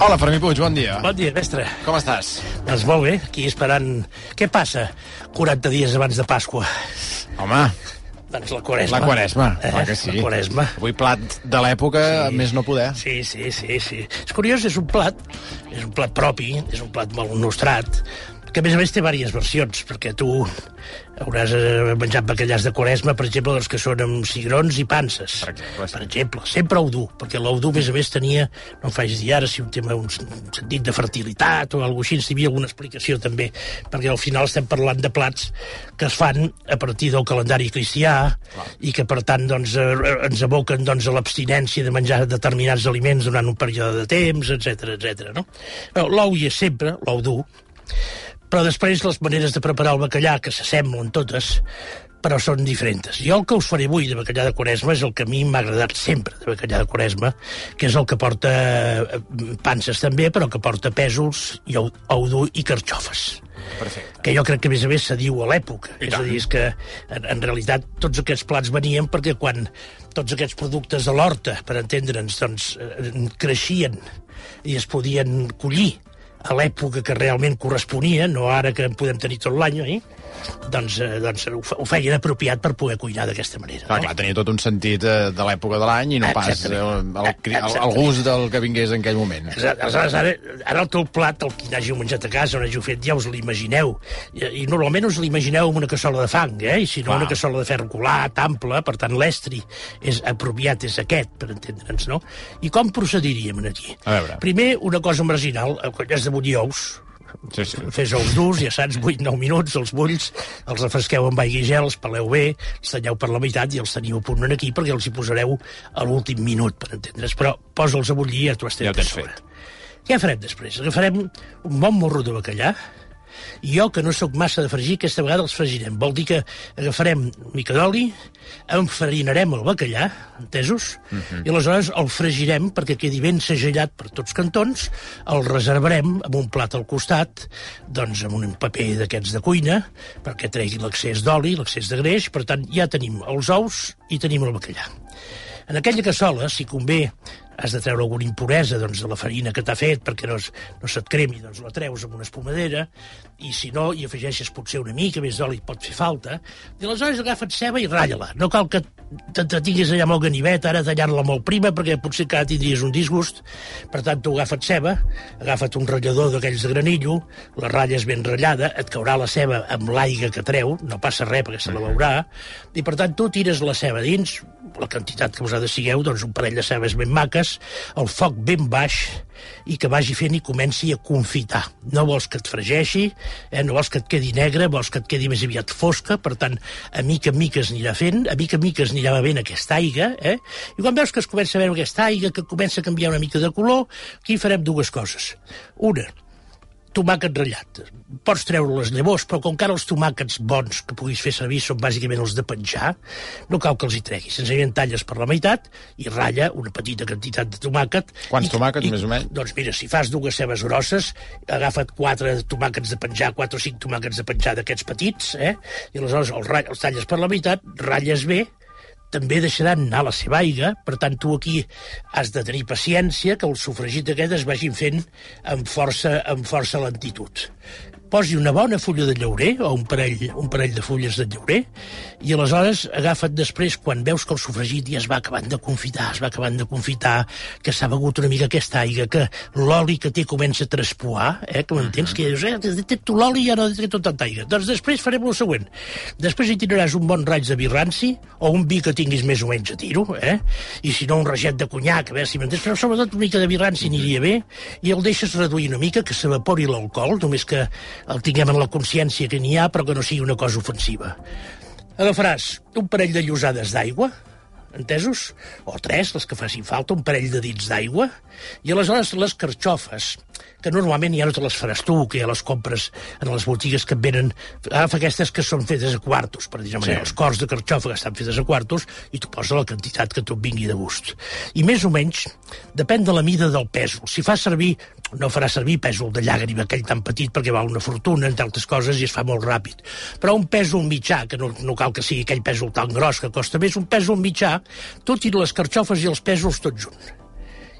Hola, Fermí Puig, bon dia. Bon dia, mestre. Com estàs? Doncs molt bé, aquí esperant... Què passa 40 dies abans de Pasqua? Home, Doncs la quaresma. la quaresma, Eh? clar que sí. La quaresma. Avui plat de l'època, Sí. més no poder. Sí, sí, sí, sí. És curiós, és un plat, és un plat propi, és un plat molt nostrat, que a més a més té diverses versions, perquè tu hauràs eh, menjat bacallars de quaresma, per exemple, dels que són amb cigrons i panses. Per exemple, sí. Per exemple, sempre ou dur, perquè l'ou dur, a més a més, tenia, no em faig dir ara si un tema, un sentit de fertilitat o alguna cosa així, si hi havia alguna explicació també, perquè al final estem parlant de plats que es fan a partir del calendari cristià i que, per tant, doncs, eh, ens aboquen doncs, a l'abstinència de menjar determinats aliments durant un període de temps, etc etc. no? L'ou hi és sempre, l'ou dur, però després les maneres de preparar el bacallà, que s'assemblen totes, però són diferents. Jo el que us faré avui de bacallà de Quaresma és el que a mi m'ha agradat sempre de bacallà de Quaresma, que és el que porta eh, panses també, però que porta pèsols, i dur i carxofes Perfecte. que jo crec que a més a més se diu a l'època. És a tant. dir, és que en, en realitat tots aquests plats venien perquè quan tots aquests productes de l'horta, per entendre'ns, doncs, eh, creixien i es podien collir a l'època que realment corresponia, no ara que en podem tenir tot l'any, eh? Doncs, eh, doncs ho, fe- ho feien apropiat per poder cuinar d'aquesta manera. Clar, clar, tenia tot un sentit eh, de l'època de l'any i no pas eh, Exactament. el, el, el, el Exactament. gust del que vingués en aquell moment. Aleshores, ara, ara el teu plat, el que n'hàgiu menjat a casa, on hàgiu fet, ja us l'imagineu. I, I normalment us l'imagineu amb una cassola de fang, eh? I si no, Clar. una cassola de ferro colat, ample, per tant, l'estri és apropiat, és aquest, per entendre'ns, no? I com procediríem aquí? A veure. Primer, una cosa marginal, quan has de bullir ous, Sí, sí. fes ous durs, ja saps, 8-9 minuts, els bulls, els refresqueu amb aigua i gel, els peleu bé, els talleu per la meitat i els teniu a punt aquí perquè els hi posareu a l'últim minut, per entendre's. Però posa'ls a bullir i ja t'ho has Ja tret a tens sobre. fet. Què farem després? Agafarem un bon morro de bacallà, jo, que no sóc massa de fregir, aquesta vegada els fregirem. Vol dir que agafarem mica d'oli, enfarinarem el bacallà, entesos? I aleshores el fregirem perquè quedi ben segellat per tots cantons, el reservarem amb un plat al costat, doncs amb un paper d'aquests de cuina, perquè tregui l'accés d'oli, l'accés de greix, per tant ja tenim els ous i tenim el bacallà. En aquella cassola, si convé, has de treure alguna impuresa doncs, de la farina que t'ha fet perquè no, es, no se't cremi, doncs la treus amb una espumadera i si no hi afegeixes potser una mica més d'oli, pot fer falta, i aleshores agafa't ceba i ratlla-la. No cal que te, te tinguis allà amb el ganivet, ara tallar-la molt prima, perquè potser que tindries un disgust. Per tant, tu agafa't ceba, agafa't un ratllador d'aquells de granillo, la ratlles ben ratllada, et caurà la ceba amb l'aigua que treu, no passa res perquè se la veurà, i per tant tu tires la ceba dins, la quantitat que vosaltres sigueu, doncs un parell de cebes ben maques, el foc ben baix, i que vagi fent i comenci a confitar. No vols que et fregeixi, eh? no vols que et quedi negre, vols que et quedi més aviat fosca, per tant, a mica en mica es anirà fent, a mica en mica es anirà bevent aquesta aigua, eh? i quan veus que es comença a veure aquesta aigua, que comença a canviar una mica de color, aquí farem dues coses. Una, tomàquet ratllat. Pots treure les llavors, però com que ara els tomàquets bons que puguis fer servir són bàsicament els de penjar, no cal que els hi treguis. Senzillament talles per la meitat i ratlla una petita quantitat de tomàquet. Quants I- tomàquets, i- més o menys? Doncs mira, si fas dues cebes grosses, agafa't quatre tomàquets de penjar, quatre o cinc tomàquets de penjar d'aquests petits, eh? i aleshores els, els talles per la meitat, ratlles bé, també deixaran anar la seva aigua, per tant, tu aquí has de tenir paciència que el sofregit aquest es vagin fent amb força, amb força lentitud. Posi una bona fulla de llaurer, o un parell, un parell de fulles de llaurer, i aleshores agafa't després, quan veus que el sofregit ja es va acabant de confitar, es va acabant de confitar, que s'ha begut una mica aquesta aigua, que l'oli que té comença a traspuar, eh, que m'entens? Que dius, eh, té tu l'oli i ara té tota tanta aigua. Doncs després farem el següent. Després hi tiraràs un bon raig de vi ranci, o un vi que tinguis més o menys a tiro, eh? i si no un raget de conyac, a veure si m'entens, però sobretot una mica de vi ranci aniria bé, i el deixes reduir una mica, que s'evapori l'alcohol, només que el tinguem en la consciència que n'hi ha, però que no sigui una cosa ofensiva. Agafaràs un parell de llosades d'aigua, entesos? O tres, les que facin falta, un parell de dits d'aigua. I aleshores les carxofes, que normalment ja no te les faràs tu, que ja les compres en les botigues que et venen... Agafa aquestes que són fetes a quartos, per dir-ho sí. els cors de carxofa que estan fetes a quartos, i tu posa la quantitat que tu et vingui de gust. I més o menys, depèn de la mida del pèsol. Si fa servir no farà servir pèsol de llàgrima, aquell tan petit, perquè val una fortuna, entre altres coses, i es fa molt ràpid. Però un pèsol mitjà, que no, no cal que sigui aquell pèsol tan gros que costa més, un pèsol mitjà, tu tira les carxofes i els pèsols tots junts.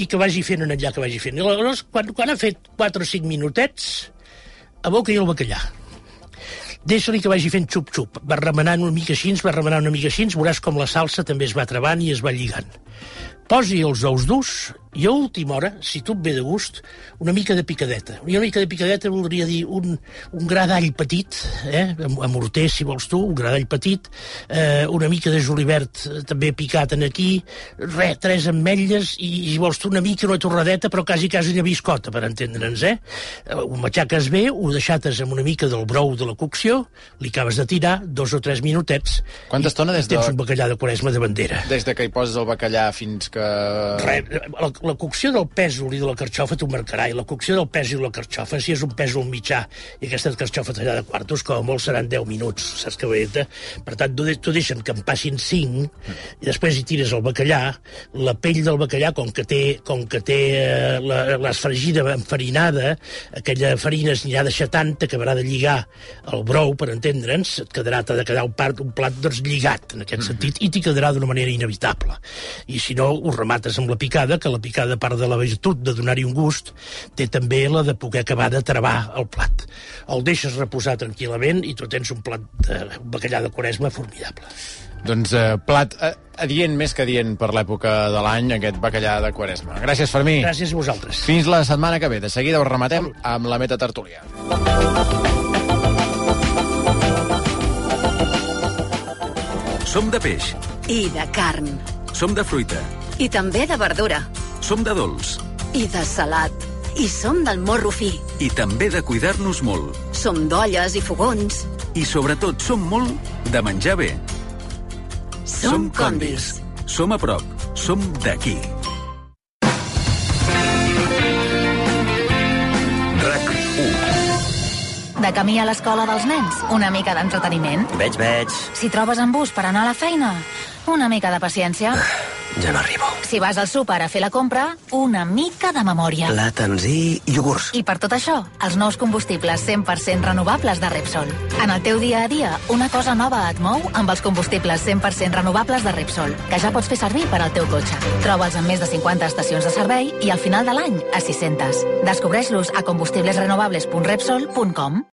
I que vagi fent en allà que vagi fent. I aleshores, quan, quan ha fet 4 o 5 minutets, aboca-hi el bacallà. Deixa-li que vagi fent xup-xup. Va remenant una mica així, va remenant una mica així, veuràs com la salsa també es va trebant i es va lligant. Posi els ous durs i a última hora, si tu et ve de gust, una mica de picadeta. Una mica de picadeta voldria dir un, un gra d'all petit, eh, a morter, si vols tu, un gra d'all petit, eh, una mica de julivert eh, també picat en aquí, re, tres ametlles i, si vols tu, una mica una torradeta, però quasi, quasi una biscota, per entendre'ns, eh? eh? Ho matxaques bé, ho deixates amb una mica del brou de la cocció, li acabes de tirar dos o tres minutets... Quanta estona des de... Tens un bacallà de quaresma de bandera. Des de que hi poses el bacallà fins que... Re, la, la cocció del pèsol i de la carxofa t'ho marcarà, i la cocció del pèsol i la carxofa, si és un pèsol mitjà i aquesta carxofa tallada de quartos, com a molt seran 10 minuts, saps què vull dir Per tant, tu, tu deixen que en passin 5 i després hi tires el bacallà, la pell del bacallà, com que té, com que té eh, l'esfregida enfarinada, aquella farina es anirà deixar tant, t'acabarà de lligar el brou, per entendre'ns, et quedarà, t'ha de quedar un, part, un plat doncs, lligat, en aquest sentit, i t'hi quedarà d'una manera inevitable. I si no, ho remates amb la picada, que la picada, a part de la virtut de donar-hi un gust, té també la de poder acabar de travar el plat. El deixes reposar tranquil·lament i tu tens un plat de un bacallà de quaresma formidable. Doncs eh, plat eh, adient més que adient per l'època de l'any, aquest bacallà de Quaresma. Gràcies, Fermí. Gràcies a vosaltres. Fins la setmana que ve. De seguida us rematem amb la meta tertúlia. Som de peix. I de carn. Som de fruita. I també de verdura. Som de dolç. I de salat. I som del morro fi. I també de cuidar-nos molt. Som d'olles i fogons. I sobretot som molt de menjar bé. Som condis. Som a prop. Som d'aquí. RAC 1. De camí a l'escola dels nens, una mica d'entreteniment. Veig, veig. Si trobes en bus per anar a la feina, una mica de paciència. Ja no arribo. Si vas al súper a fer la compra, una mica de memòria. Plàtans i iogurts. I per tot això, els nous combustibles 100% renovables de Repsol. En el teu dia a dia, una cosa nova et mou amb els combustibles 100% renovables de Repsol, que ja pots fer servir per al teu cotxe. Troba'ls en més de 50 estacions de servei i al final de l'any a 600. Descobreix-los a combustiblesrenovables.repsol.com